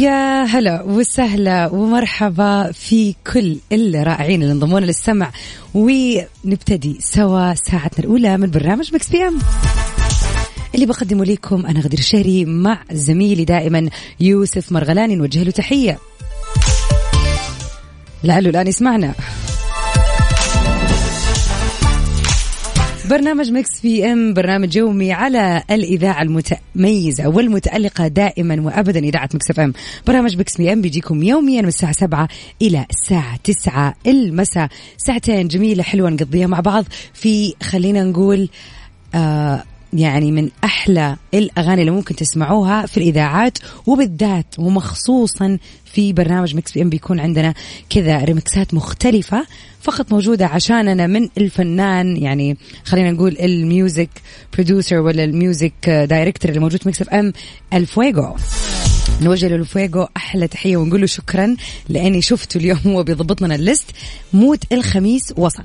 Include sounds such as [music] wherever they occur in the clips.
يا هلا وسهلا ومرحبا في كل الرائعين اللي انضمونا للسمع. ونبتدي سوا ساعتنا الأولى من برنامج Mix PM اللي بقدمه لكم أنا غدير الشهري مع زميلي دائما يوسف مرغلاني نوجه له تحية. لعله الآن يسمعنا. برنامج Mix PM برنامج يومي على الإذاعة المتميزة والمتألقة دائما وابدا إذاعة Mix FM. برنامج Mix PM بيجيكم يوميا من الساعة 7 إلى الساعة 9 المساء. ساعتين جميلة حلوة نقضيها مع بعض. في خلينا نقول آه يعني من أحلى الأغاني اللي ممكن تسمعوها في الإذاعات وبالذات ومخصوصا في برنامج Mix PM بيكون عندنا كذا ريمكسات مختلفة فقط موجودة عشاننا من الفنان يعني خلينا نقول ال music producer ولا ال music director اللي موجود في Mix FM Alfuego نوجه ل Alfuego أحلى تحية ونقول له شكرا لأني شفته اليوم [laughs] هو بيضبط لنا ال list. موت الخميس وصل.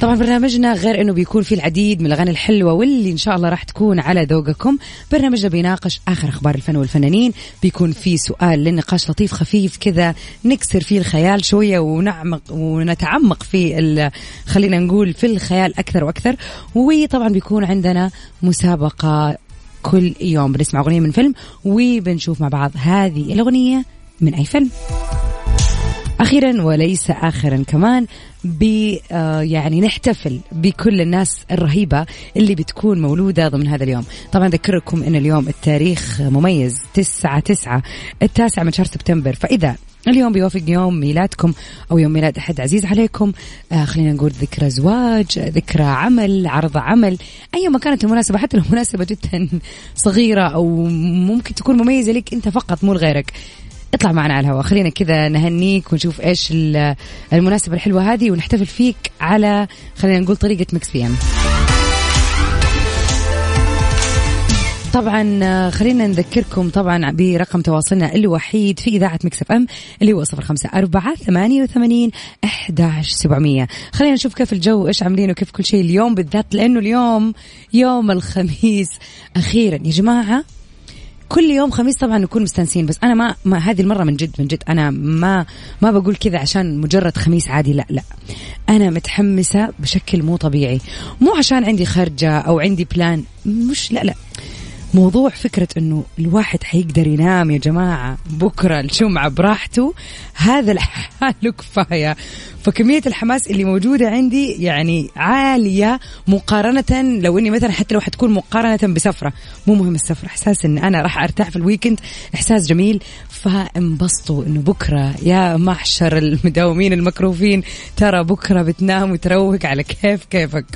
طبعا برنامجنا غير إنه بيكون فيه العديد من الأغاني الحلوة واللي إن شاء الله راح تكون على ذوقكم. برنامجنا بيناقش آخر أخبار الفن والفنانين. بيكون فيه سؤال للنقاش لطيف خفيف كذا نكسر فيه الخيال شوية ونعمق ونتعمق في خلينا نقول في الخيال أكثر وأكثر. وطبعا بيكون عندنا مسابقة كل يوم. بنسمع أغنية من فيلم وبنشوف مع بعض هذه الأغنية من أي فيلم. أخيرا وليس اخرا كمان ب آه، يعني نحتفل بكل الناس الرهيبة اللي بتكون مولودة ضمن هذا اليوم. طبعا أذكركم إن اليوم التاريخ مميز 9 9 التاسع من شهر سبتمبر. فإذا اليوم بيوافق يوم ميلادكم أو يوم ميلاد أحد عزيز عليكم آه خلينا نقول ذكرى زواج ذكرى عمل عرض عمل أي ما كانت المناسبة حتى لو [laughs] مناسبة جدا صغيرة أو ممكن تكون مميزة لك أنت فقط مو لغيرك. اطلع معنا على الهواء. خلينا كذا نهنيك ونشوف إيش ال- المناسبة الحلوة هذه ونحتفل فيك على خلينا نقول طريقة Mix PM طبعا خلينا نذكركم طبعا برقم تواصلنا الوحيد في إذاعة Mix FM اللي هو صفر خمسة أربعة ثمانية وثمانين أحداش سبعمية. خلينا نشوف كيف الجو إيش عاملين وكيف كل شيء اليوم بالذات لأنه اليوم يوم الخميس. أخيرا يا جماعة كل يوم خميس طبعا نكون مستانسين بس أنا ما, ما هذه المرة من جد من جد أنا ما ما بقول كذا عشان مجرد خميس عادي لا لا. أنا متحمسة بشكل مو طبيعي. مو عشان عندي خرجة أو عندي plan مش لا لا. موضوع فكرة إنه الواحد حيقدر ينام يا جماعة بكرة الجمعة براحته هذا لحاله [laughs] كفاية. فكمية الحماس اللي موجودة عندي يعني عالية مقارنة لو إني مثلا حتى لو حتكون مقارنة بسفرة مو مهم السفرة إحساس إن أنا راح أرتاح في ال weekend إحساس جميل. فانبسطوا إنه بكرة يا محشر المداومين المكروفين ترى بكرة بتنام وتروق على كيف كيفك.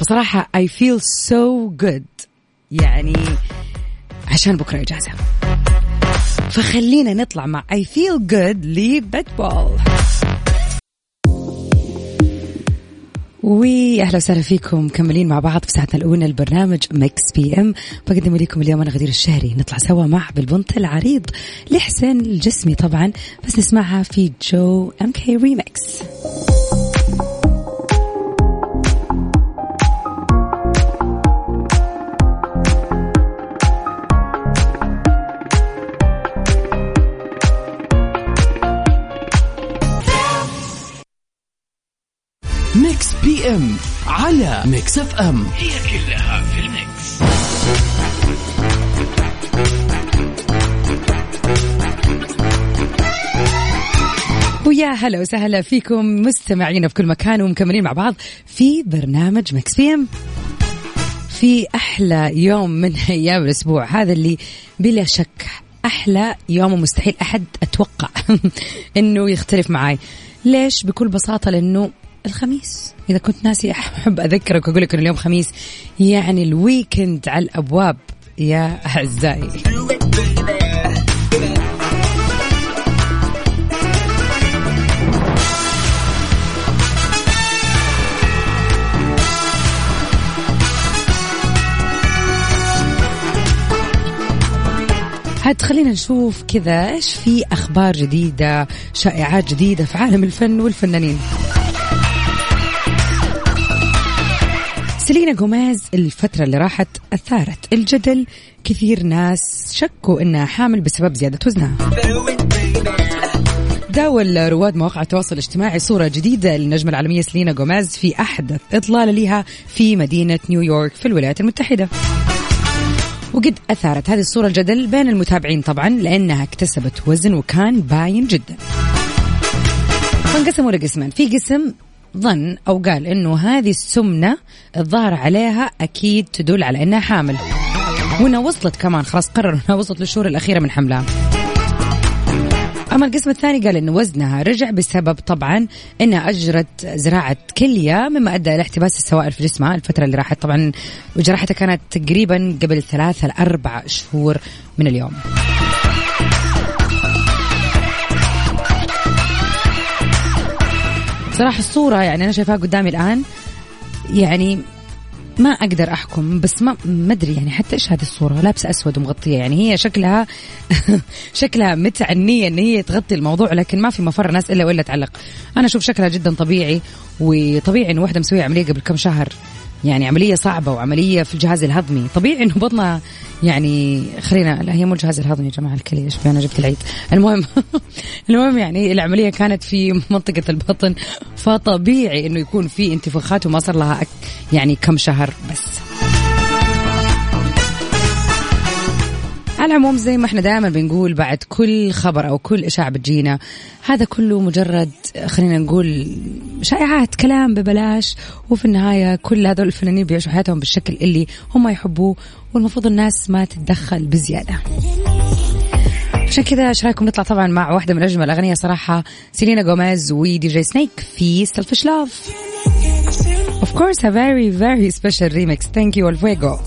فصراحة I feel so good. يعني عشان بكرة إجازة. فخلينا نطلع مع I feel good لبيت بول وأهلا وسهلا فيكم مكملين مع بعض في ساعتنا الأولى البرنامج Mix PM بقدم لكم اليوم أنا غدير الشهري. نطلع سوا مع بالبنط العريض لحسين الجسمي طبعا. بس نسمعها في جو ام كي ريمكس بي ام على ميكس اف ام هي كلها في الميكس. ويا هلا وسهلا فيكم مستمعينا في كل مكان ومكملين مع بعض في برنامج Mix PM في أحلى يوم من أيام الأسبوع. هذا اللي بلا شك أحلى يوم ومستحيل أحد أتوقع [laughs] أنه يختلف معاي. ليش؟ بكل بساطة لأنه الخميس. إذا كنت ناسي أحب أذكرك وأقول لك أن اليوم خميس يعني ال weekend على الأبواب. يا أعزائي. عاد خلينا نشوف كذا إيش في أخبار جديدة شائعات جديدة في عالم الفن والفنانين. سيلينا جوميز الفترة اللي راحت أثارت الجدل. كثير ناس شكوا أنها حامل بسبب زيادة وزنها. داول رواد مواقع التواصل الاجتماعي صورة جديدة للنجمة العالمية سيلينا جوميز في أحدث إطلالة لها في مدينة نيويورك في الولايات المتحدة. وقد أثارت هذه الصورة الجدل بين المتابعين طبعا لأنها اكتسبت وزن وكان باين جدا. فانقسموا لقسمين. في قسم ظن أو قال أنه هذه السمنة الظاهر عليها أكيد تدل على أنها حامل. وأنها وصلت كمان خلاص قرروا أنها وصلت للشهور الأخيرة من حملها أما القسم الثاني قال إن وزنها رجع بسبب طبعا إنها أجرت زراعة كلية مما أدى إلى احتباس السوائل في جسمها الفترة اللي راحت. طبعا وجراحتها كانت تقريبا قبل ثلاثة لأربع شهور من اليوم. صراحة الصورة يعني أنا شايفاها قدامي الآن يعني ما أقدر أحكم بس ما ما أدري يعني حتى إيش هذه الصورة؟ لابسة أسود ومغطية يعني هي شكلها [laughs] شكلها متعنيه إن هي تغطي الموضوع لكن ما في مفر ناس إلا ولا تعلق. أنا أشوف شكلها جدا طبيعي وطبيعي انه واحدة مسوية عملية قبل كم شهر. يعني عملية صعبة وعملية في الجهاز الهضمي. طبيعي إنه بطنها يعني خلينا لا هي مو الجهاز الهضمي يا جماعة الكليه إيش أنا جبت العيد. المهم [laughs] المهم يعني العملية كانت في منطقة البطن فطبيعي إنه يكون في انتفاخات وما صار لها يعني كم شهر بس. على العموم زي ما إحنا دائما بنقول بعد كل خبر أو كل إشاعة بتجينا هذا كله مجرد خلينا نقول شائعات كلام ببلاش وفي النهاية كل هذول الفنانين بيعيشوا حياتهم بالشكل اللي هم يحبوه والمفروض الناس ما تتدخل بزيادة. عشان كذا إيش رأيكم نطلع طبعا مع واحدة من أجمل الاغنيه صراحة Selena Gomez و DJ Snake في Selfish Love. Of course a very very special remix. Thank you Alfuego.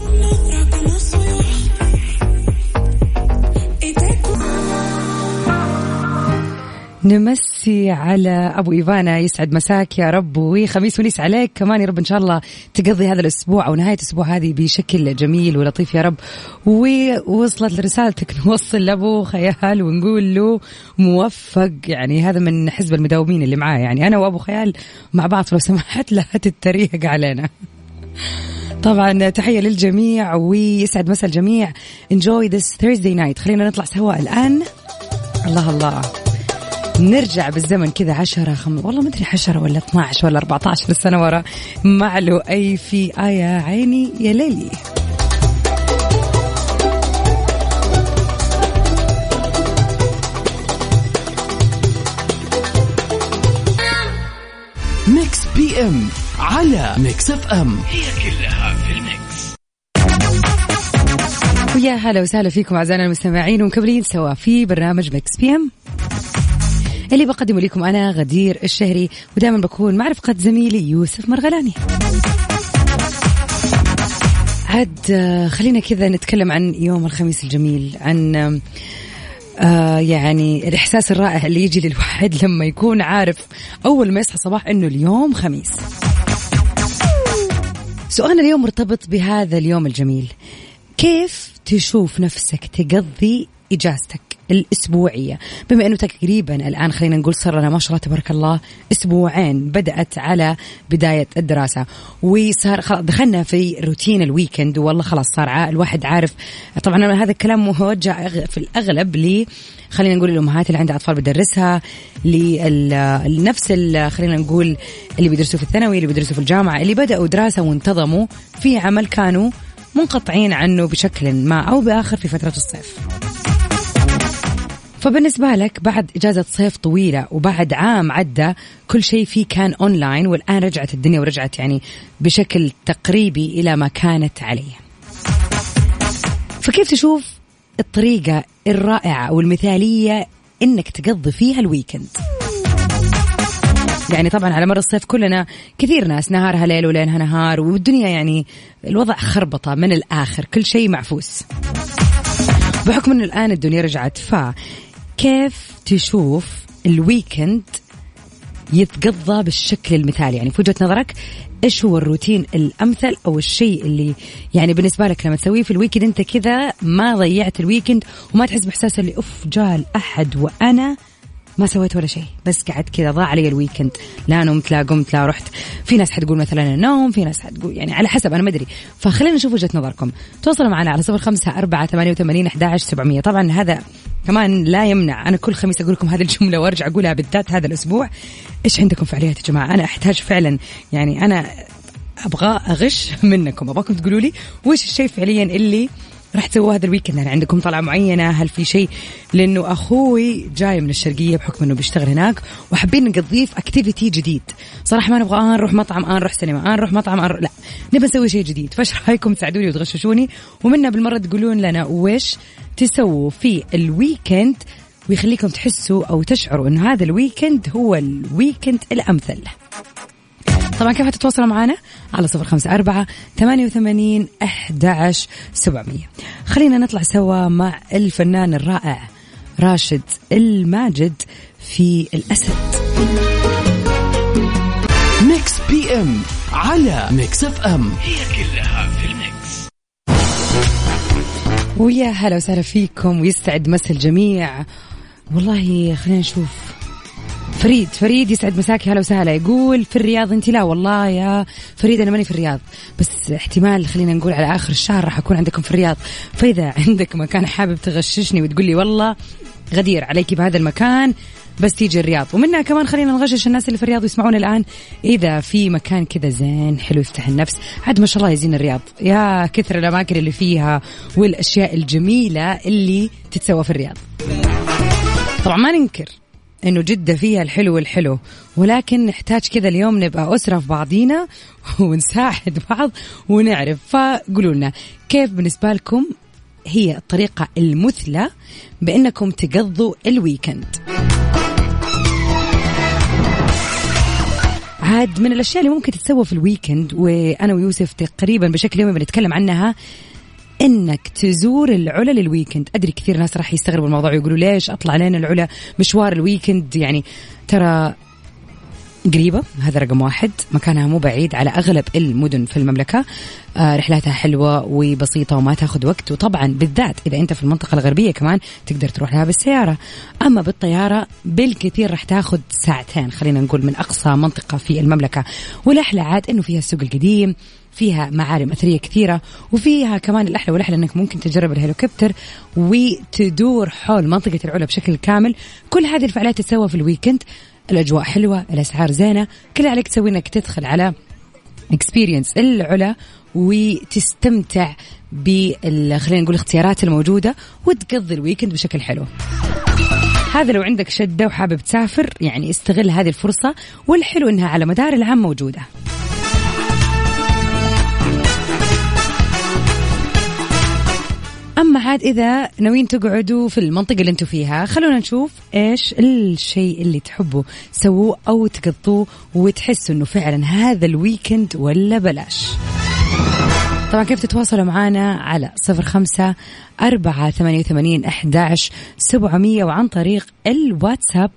نمسي على أبو إيفانا يسعد مساك يا رب وخميس ونيس عليك كمان يا رب إن شاء الله تقضي هذا الأسبوع أو نهاية الأسبوع هذه بشكل جميل ولطيف يا رب. ووصلت رسالتك [laughs] نوصل لأبو خيال ونقول له موفق يعني هذا من حزب المداومين اللي معاه يعني أنا وأبو خيال مع بعض لو سمحت لا تتريق علينا. طبعا تحية للجميع ويسعد مسا الجميع. Enjoy this Thursday night. خلينا نطلع سوا الآن. الله الله. نرجع بالزمن كذا عشرة خم... والله ما أدري عشرة ولا 12 ولا 14 سنة ورا. مع أي في آية عيني يا ليلي. Mix PM على Mix FM هي كلها في ال mix. ويا هلا وسهلا فيكم أعزائنا المستمعين ومكملين سوا في برنامج Mix PM اللي بقدمه لكم أنا غدير الشهري ودائما بكون مع رفقة زميلي يوسف مرغلاني. عاد آه، خلينا كذا نتكلم عن يوم الخميس الجميل عن آه يعني الإحساس الرائع اللي يجي للواحد [laughs] لما يكون عارف أول ما يصحى صباح أنه اليوم خميس. سؤالنا اليوم مرتبط بهذا اليوم الجميل. كيف تشوف نفسك تقضي إجازتك؟ الأسبوعية. بما أنه تقريبا الآن خلينا نقول صار لنا ما شاء الله تبارك الله أسبوعين بدأت على بداية الدراسة وصار خلاص دخلنا في روتين الويكند والله خلاص صار الواحد عارف. طبعا هذا الكلام موجه في الأغلب لي خلينا نقول الأمهات اللي عندها أطفال بدرسها لنفس خلينا نقول اللي بيدرسوا في الثانوي اللي بيدرسوا في الجامعة اللي بدأوا دراسة وانتظموا في عمل كانوا منقطعين عنه بشكل ما أو بآخر في فترة الصيف. فبالنسبة لك بعد إجازة صيف طويلة وبعد عام عدى كل شيء فيه كان أونلاين والآن رجعت الدنيا ورجعت يعني بشكل تقريبي إلى ما كانت عليه. فكيف تشوف الطريقة الرائعة أو المثالية إنك تقضي فيها ال weekend يعني طبعا على مر الصيف كلنا كثير ناس نهارها ليل وليلها نهار والدنيا يعني الوضع خربطة من الآخر كل شيء معفوس. بحكم إنه الآن الدنيا رجعت فكيف تشوف ال weekend يتقضى بالشكل المثالي؟ يعني في وجهة نظرك إيش هو الروتين الأمثل أو الشيء اللي يعني بالنسبة لك لما تسويه في ال weekend أنت كذا ما ضيعت ال weekend وما تحس بإحساس اللي أوف جاء الأحد وأنا ما سويت ولا شيء بس قعدت كذا ضاع علي ال weekend لا نمت لا قمت لا رحت. في ناس حتقول مثلا النوم في ناس حتقول يعني على حسب أنا ما أدري. فخلينا نشوف وجهة نظركم. تواصلوا معنا على صفر خمسة أربعة ثمانية وثمانين أحد سبعمية. طبعا هذا كمان لا يمنع. أنا كل خميس أقول لكم هذه الجملة وأرجع أقولها بالذات هذا الأسبوع. إيش عندكم فعاليات يا جماعة؟ أنا أحتاج فعلا يعني أنا أبغى أغش منكم. أبغاكم تقولوا لي وش الشيء فعليا اللي راح تسووا هذا ال weekend يعني عندكم طلعة معينة؟ هل في شيء؟ لأنه أخوي جاي من الشرقية بحكم أنه بيشتغل هناك وحابين نقضيه في activity جديد. صراحة ما نبغى آه نروح مطعم آه نروح سينما آه نروح مطعم آه لا. نبغى نسوي شيء جديد. فايش رأيكم؟ تساعدوني وتغششوني. ومنا بالمرة تقولون لنا وش تسووا في ال weekend ويخليكم تحسوا أو تشعروا أنه هذا ال weekend هو ال weekend الأمثل. طبعا كيف تتواصلوا معنا؟ على صفر خمسة أربعة ثمانية وثمانين أحد سبعمية. خلينا نطلع سوا مع الفنان الرائع راشد الماجد في الأسد. Mix PM على Mix FM هي كلها في ال mix. ويا هلا وسهلا فيكم ويسعد مسا الجميع. والله خلينا نشوف فريد فريد يسعد مساكي هلا وسهلا. يقول في الرياض انت لا والله يا فريد أنا ماني في الرياض. بس احتمال خلينا نقول على آخر الشهر راح أكون عندكم في الرياض. فإذا عندك مكان حابب تغششني وتقول لي والله غدير عليك بهذا المكان بس تيجي الرياض. ومنها كمان خلينا نغشش الناس اللي في الرياض ويسمعونا الآن. إذا في مكان كذا زين حلو يفتح النفس. عاد ما شاء الله يزين الرياض. يا كثر الأماكن اللي فيها والأشياء الجميلة اللي تتسوى في الرياض. طبعا ما ننكر إنه جدة فيها الحلو والحلو. ولكن نحتاج كذا اليوم نبقى أسرة في بعضينا [laughs] ونساعد بعض ونعرف. فقولوا لنا كيف بالنسبة لكم هي الطريقة المثلى بأنكم تقضوا ال weekend؟ عاد من الأشياء اللي ممكن تتسوى في ال weekend وأنا ويوسف تقريبا بشكل يومي بنتكلم عنها إنك تزور العلا لل weekend. أدري كثير ناس راح يستغربوا الموضوع ويقولوا ليش أطلع لنا العلا؟ مشوار ال weekend يعني ترى قريبة. هذا رقم واحد. مكانها مو بعيد على أغلب المدن في المملكة. آه رحلاتها حلوة وبسيطة وما تاخذ وقت. وطبعا بالذات إذا أنت في المنطقة الغربية كمان تقدر تروح لها بالسيارة. أما بالطيارة بالكثير راح تاخذ ساعتين خلينا نقول من أقصى منطقة في المملكة. والأحلى عاد أنه فيها السوق القديم. فيها معالم أثرية كثيرة وفيها كمان الأحلى والأحلى أنك ممكن تجرب الهليكوبتر وتدور حول منطقة العلا بشكل كامل. كل هذه الفعاليات تتسوى في ال weekend. الأجواء حلوة الأسعار زينة. كل عليك تسوي أنك تدخل على Experience العلا وتستمتع بال خلينا نقول الاختيارات الموجودة وتقضي ال weekend بشكل حلو. هذا لو عندك شدة وحابب تسافر يعني استغل هذه الفرصة والحلو إنها على مدار العام موجودة. عاد إذا ناويين تقعدوا في المنطقة اللي أنتم فيها خلونا نشوف إيش الشيء اللي تحبوا سووه أو تقضوه وتحسوا إنه فعلا هذا الويكند ولا بلاش. طبعا كيف تتواصلوا معنا على صفر خمسة أربعة ثمانية وثمانين أحداش سبعمية وعن طريق الواتساب.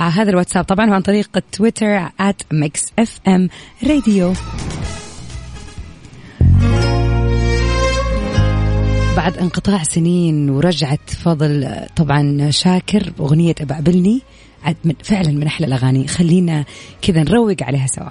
آه هذا الواتساب طبعا وعن طريق التويتر at ام بعد انقطاع سنين ورجعت فضل طبعا شاكر عاد من فعلا من أحلى الأغاني. خلينا كذا نروق عليها سوا.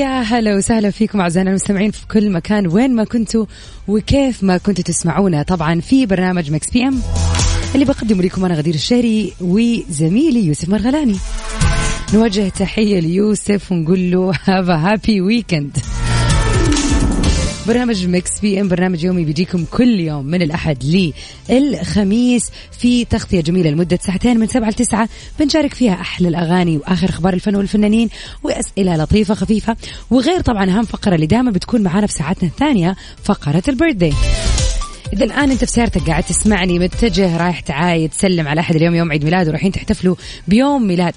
ويا هلا وسهلا فيكم أعزائنا المستمعين في كل مكان وين ما كنتوا وكيف ما كنتوا تسمعونا. طبعا في برنامج Mix PM اللي بقدمه لكم أنا غدير الشهري وزميلي يوسف مرغلاني. نوجه تحية ليوسف ونقول له have happy weekend برنامج مكس بي إم برنامج يومي بيجيكم كل يوم من الأحد للخميس في تغطية جميلة لمدة ساعتين من سبعة لتسعة. بنشارك فيها أحلى الأغاني وآخر أخبار الفن والفنانين وأسئلة لطيفة خفيفة. وغير طبعا أهم فقرة اللي دائما بتكون معانا في ساعتنا الثانية فقرة البيرثدي إذا الآن أنت في سيارتك قاعد تسمعني متجه رايح تعايد تسلم على أحد اليوم يوم عيد ميلاده ورايحين تحتفلوا بيوم ميلاد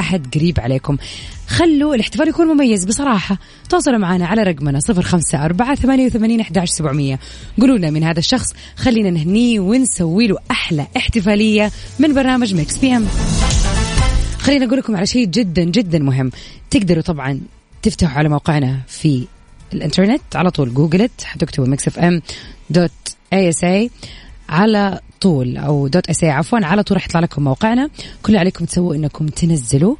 أحد قريب عليكم. خلوا الاحتفال يكون مميز بصراحة. تواصلوا معنا على رقمنا صفر خمسة أربعة ثمانية وثمانين أحداش سبعمية. قولوا لنا من هذا الشخص. خلينا نهنيه ونسوي له أحلى احتفالية من برنامج Mix PM خلينا أقول لكم على شيء جدا جدا مهم. تقدروا طبعا تفتحوا على موقعنا في الإنترنت. على طول جوجلت حتكتبوا Mix FM dot ASA على طول أو dot SA عفوا على طول راح يطلع لكم موقعنا. كل عليكم تسووا إنكم تنزلوا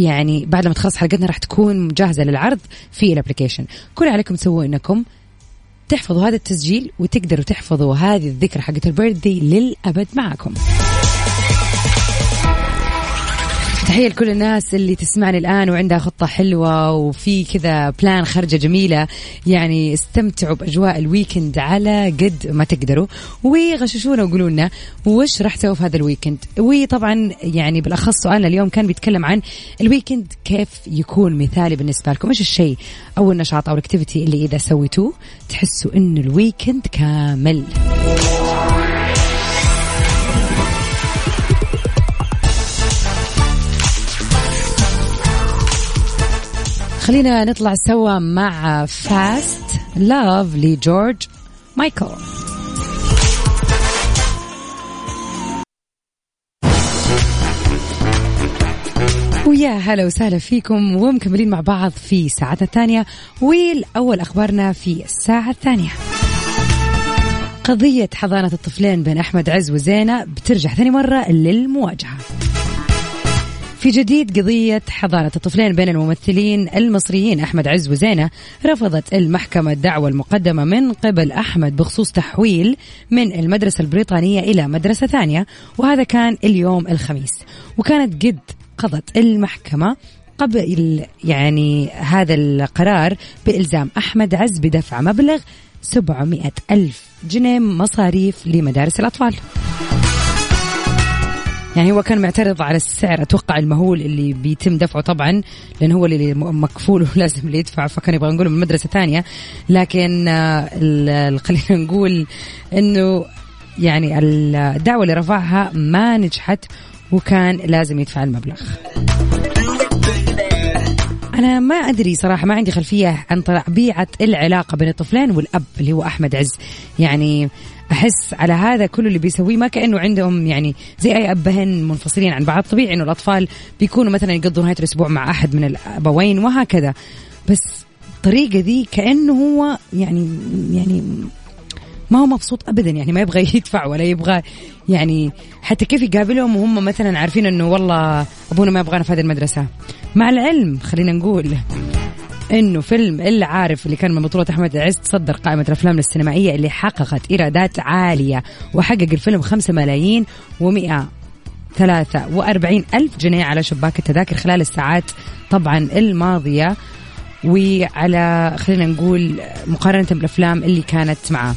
يعني بعد ما تخلص حلقتنا راح تكون جاهزة للعرض في ال application كل عليكم تسووا إنكم تحفظوا هذا التسجيل وتقدروا تحفظوا هذه الذكرى حقت ال birthday للأبد معكم تحية لكل الناس اللي تسمعني الآن وعندها خطة حلوة وفي كذا plan خرجة جميلة. يعني استمتعوا بأجواء ال weekend على قد ما تقدروا. وغششونا وقولوا لنا وش راح تسووا في هذا ال weekend وطبعا يعني بالأخص سؤالنا اليوم كان بيتكلم عن ال weekend كيف يكون مثالي بالنسبة لكم. إيش الشيء أو النشاط أو ال activity اللي إذا سويتوه تحسوا إنه ال weekend كامل. خلينا نطلع سوا مع فاست لاف لجورج مايكل. ويا هلا وسهلا فيكم ومكملين مع بعض في ساعتنا الثانية. والأول أخبارنا في الساعة الثانية. قضية حضانة الطفلين بين أحمد عز وزينة بترجع ثاني مرة للمواجهة. في جديد قضية حضانة الطفلين بين الممثلين المصريين أحمد عز وزينة رفضت المحكمة الدعوة المقدمة من قبل أحمد بخصوص تحويل من المدرسة البريطانية إلى مدرسة ثانية وهذا كان اليوم الخميس. وكانت قد قضت المحكمة قبل يعني هذا القرار بإلزام أحمد عز بدفع مبلغ 700 ألف جنيه مصاريف لمدارس الأطفال. يعني هو كان معترض على السعر أتوقع المهول اللي بيتم دفعه طبعا لأن هو اللي مكفول [laughs] ولازم اللي يدفع فكان يبغى نقول من مدرسة ثانية. لكن آه، خلينا نقول إنه يعني الدعوة اللي رفعها ما نجحت وكان لازم يدفع المبلغ. أنا ما أدري صراحة ما عندي خلفية عن طبيعة العلاقة بين الطفلين والأب اللي هو أحمد عز. يعني أحس على هذا كله اللي بيسويه ما كأنه عندهم يعني زي أي أبهن منفصلين عن بعض. طبيعي إنه الأطفال بيكونوا مثلا يقضوا نهايه الأسبوع مع أحد من الأبوين وهكذا. بس الطريقة ذي كأنه هو يعني يعني ما هو مبسوط ابدا. يعني ما يبغى [laughs] يدفع ولا يبغى يعني حتى كيف يقابلهم وهم مثلا عارفين إنه والله أبونا ما يبغانا في هذه المدرسة. مع العلم خلينا نقول. إنه فيلم اللي عارف اللي كان من بطولة أحمد عز تصدر قائمة الأفلام السينمائية اللي حققت إيرادات عالية وحقق الفيلم خمسة ملايين ومئة ثلاثة وأربعين ألف جنيه على شباك التذاكر خلال الساعات طبعا الماضية. وعلى خلينا نقول مقارنة بالأفلام اللي كانت معاه.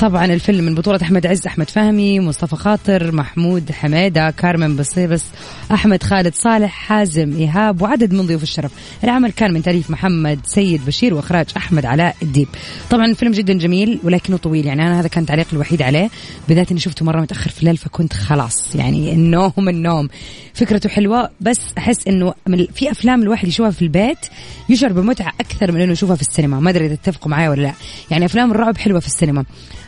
طبعا الفيلم من بطولة أحمد عز أحمد فهمي مصطفى خاطر محمود حميدة كارمن بصيبس أحمد خالد صالح حازم إيهاب وعدد من ضيوف الشرف. العمل كان من تأليف محمد سيد بشير وإخراج أحمد علاء الديب. طبعا الفيلم جدا جميل ولكنه طويل. يعني أنا هذا كان تعليقي الوحيد عليه. بالذات إني شفته مرة متأخر في الليل فكنت خلاص. يعني النوم النوم. فكرته حلوة بس أحس إنه في أفلام الواحد يشوفها في البيت يشعر بمتعة أكثر من إنه يشوفها في السينما. ما أدري إذا تتفقوا معي ولا لا. يعني أفلام الرعب حلوة في السينما.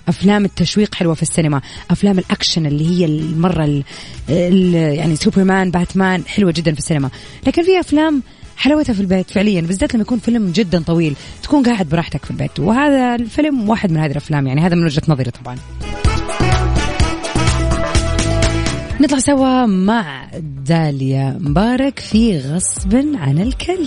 أفلام التشويق حلوة في السينما. أفلام الأكشن اللي هي المرة ال ال يعني سوبرمان باتمان حلوة جدا في السينما. لكن في أفلام حلاوتها في البيت فعليا بالذات لما يكون فيلم جدا طويل تكون قاعد براحتك في البيت. وهذا الفيلم واحد من هذه الأفلام يعني هذا من وجهة نظري طبعا. نطلع سوا مع داليا مبارك في غصب عن الكل.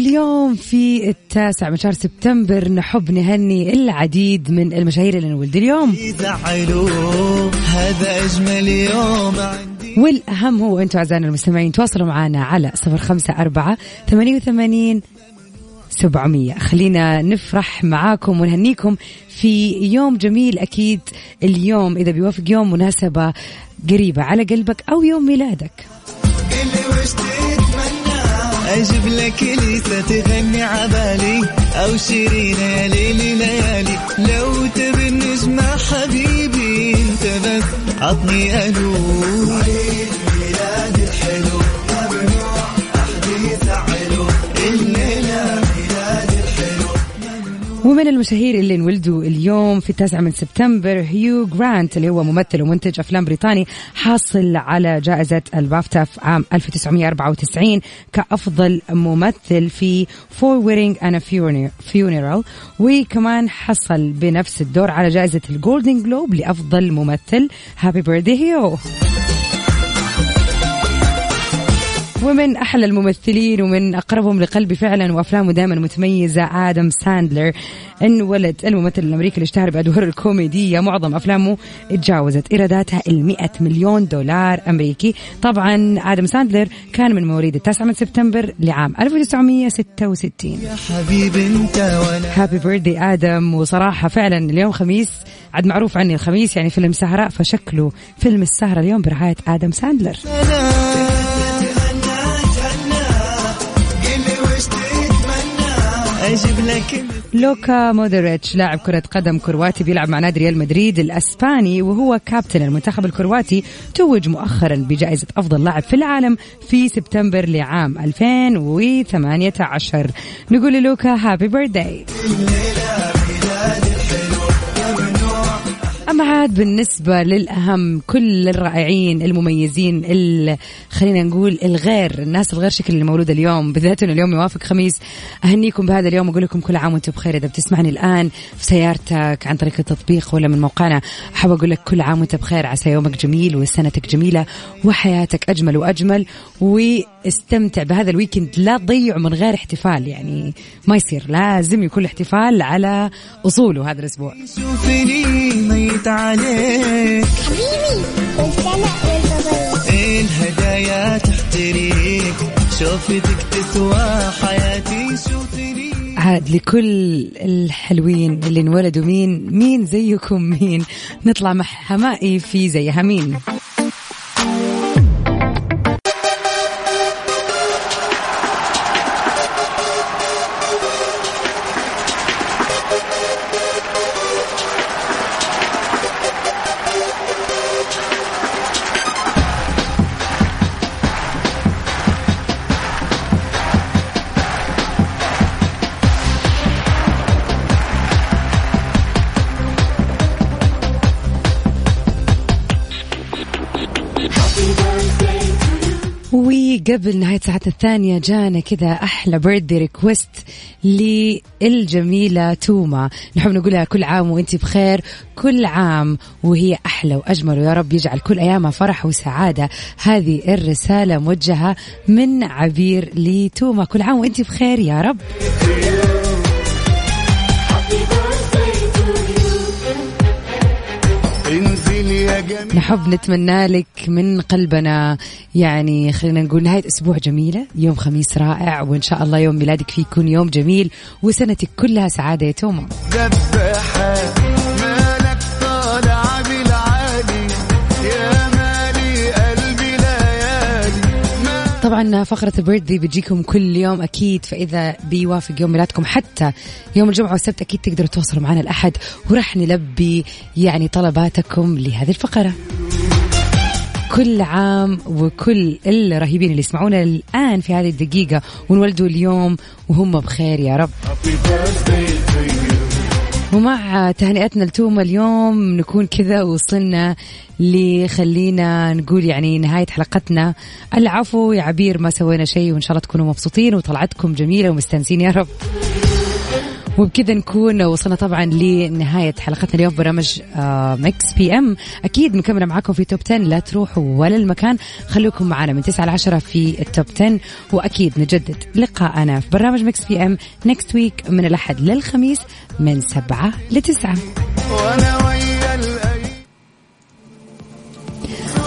واليوم في التاسع من شهر سبتمبر نحب نهني العديد من المشاهير اللي انولد اليوم. هذا أجمل يوم والأهم هو أنتم أعزائنا المستمعين تواصلوا معنا على صفر خمسة أربعة ثمانية وثمانين سبعمية. خلينا نفرح معاكم ونهنيكم في يوم جميل أكيد. اليوم إذا بيوافق يوم مناسبة قريبة على قلبك أو يوم ميلادك. أجيب لك لسه تغني عبالي أو شيرين يا ليلي ليالي. لو تبي النجمة حبيبي انت بس عطني ألو ومن المشاهير اللي انولدوا اليوم في التاسع من سبتمبر هيو جرانت اللي هو ممثل ومنتج أفلام بريطاني حاصل على جائزة البافتا في عام 1994 كأفضل ممثل في Four Weddings and a Funeral وكمان حصل بنفس الدور على جائزة الجولدن جلوب لأفضل ممثل. happy birthday هيو ومن أحلى الممثلين ومن أقربهم لقلبي فعلا وأفلامه دائما متميزة آدم ساندلر انولد الممثل الأمريكي اللي اشتهر بادوار الكوميدية. معظم أفلامه تجاوزت ايراداتها ال 100 مليون دولار أمريكي. طبعا آدم ساندلر كان من مواليد التاسع من سبتمبر لعام 1966 يا حبيبي أنت وأنا. هابي بيرثدي آدم. وصراحة فعلا اليوم خميس عاد معروف عني الخميس يعني فيلم سهرة فشكله فيلم السهرة اليوم برعاية آدم ساندلر. أجيب لك لوكا مودريتش لاعب كرة قدم كرواتي بيلعب مع نادي ريال مدريد الأسباني وهو كابتن المنتخب الكرواتي توج مؤخرا بجائزة أفضل لاعب في العالم في سبتمبر لعام 2018 نقول للوكا happy birthday أما عاد بالنسبة للأهم كل الرائعين المميزين ال- خلينا نقول الغير الناس الغير شكل اللي مولودة اليوم بالذات إنه اليوم يوافق خميس. أهنيكم بهذا اليوم وأقول لكم كل عام وأنتم بخير. إذا بتسمعني الآن في سيارتك عن طريق التطبيق ولا من موقعنا أحب أقول لك كل عام وأنت بخير. عسى يومك جميل وسنتك جميلة وحياتك أجمل وأجمل واستمتع بهذا الويكند لا تضيعه من غير احتفال يعني ما يصير. لازم يكون الاحتفال على أصوله هذا الأسبوع. عليك. حبيبي طيب الهدايا تحتريك؟ شوفتك تسوى حياتي شوفني عاد لكل الحلوين اللي انولدوا مين مين زيكم مين؟ نطلع مع حمائي في زيها مين وقبل نهاية ساعتنا الثانية جانا كذا أحلى بيرثدي ريكوست للجميلة توما. نحب نقولها كل عام وانت بخير كل عام وهي أحلى وأجمل. ويا رب يجعل كل أيامها فرح وسعادة. هذه الرسالة موجهة من عبير لتوما. كل عام وانت بخير يا رب. نحب نتمنى لك من قلبنا يعني خلينا نقول نهاية أسبوع جميلة يوم خميس رائع وإن شاء الله يوم ميلادك فيه يكون يوم جميل وسنتك كلها سعادة يا توما طبعا فقرة البيرثدي بتجيكم كل يوم أكيد فإذا بيوافق يوم ميلادكم حتى يوم الجمعة والسبت أكيد تقدروا تتواصلوا معنا الأحد وراح نلبي يعني طلباتكم لهذه الفقرة. كل عام وكل الرهيبين اللي يسمعونا الآن في هذه الدقيقة ونولدوا اليوم وهم بخير يا رب. ومع تهنئتنا لتوما اليوم نكون كذا وصلنا لخلينا نقول يعني نهاية حلقتنا. العفو يا عبير ما سوينا شيء وإن شاء الله تكونوا مبسوطين وطلعتكم جميلة ومستانسين يا رب. وبكذا نكون وصلنا طبعا لنهاية حلقتنا اليوم برنامج آه Mix PM أكيد مكملة معاكم في top 10 لا تروحوا ولا المكان. خلوكم معنا من 9 ل 10 في ال top 10 وأكيد نجدد لقاءنا في برنامج Mix PM next week من الأحد للخميس من 7 ل 9 وأنا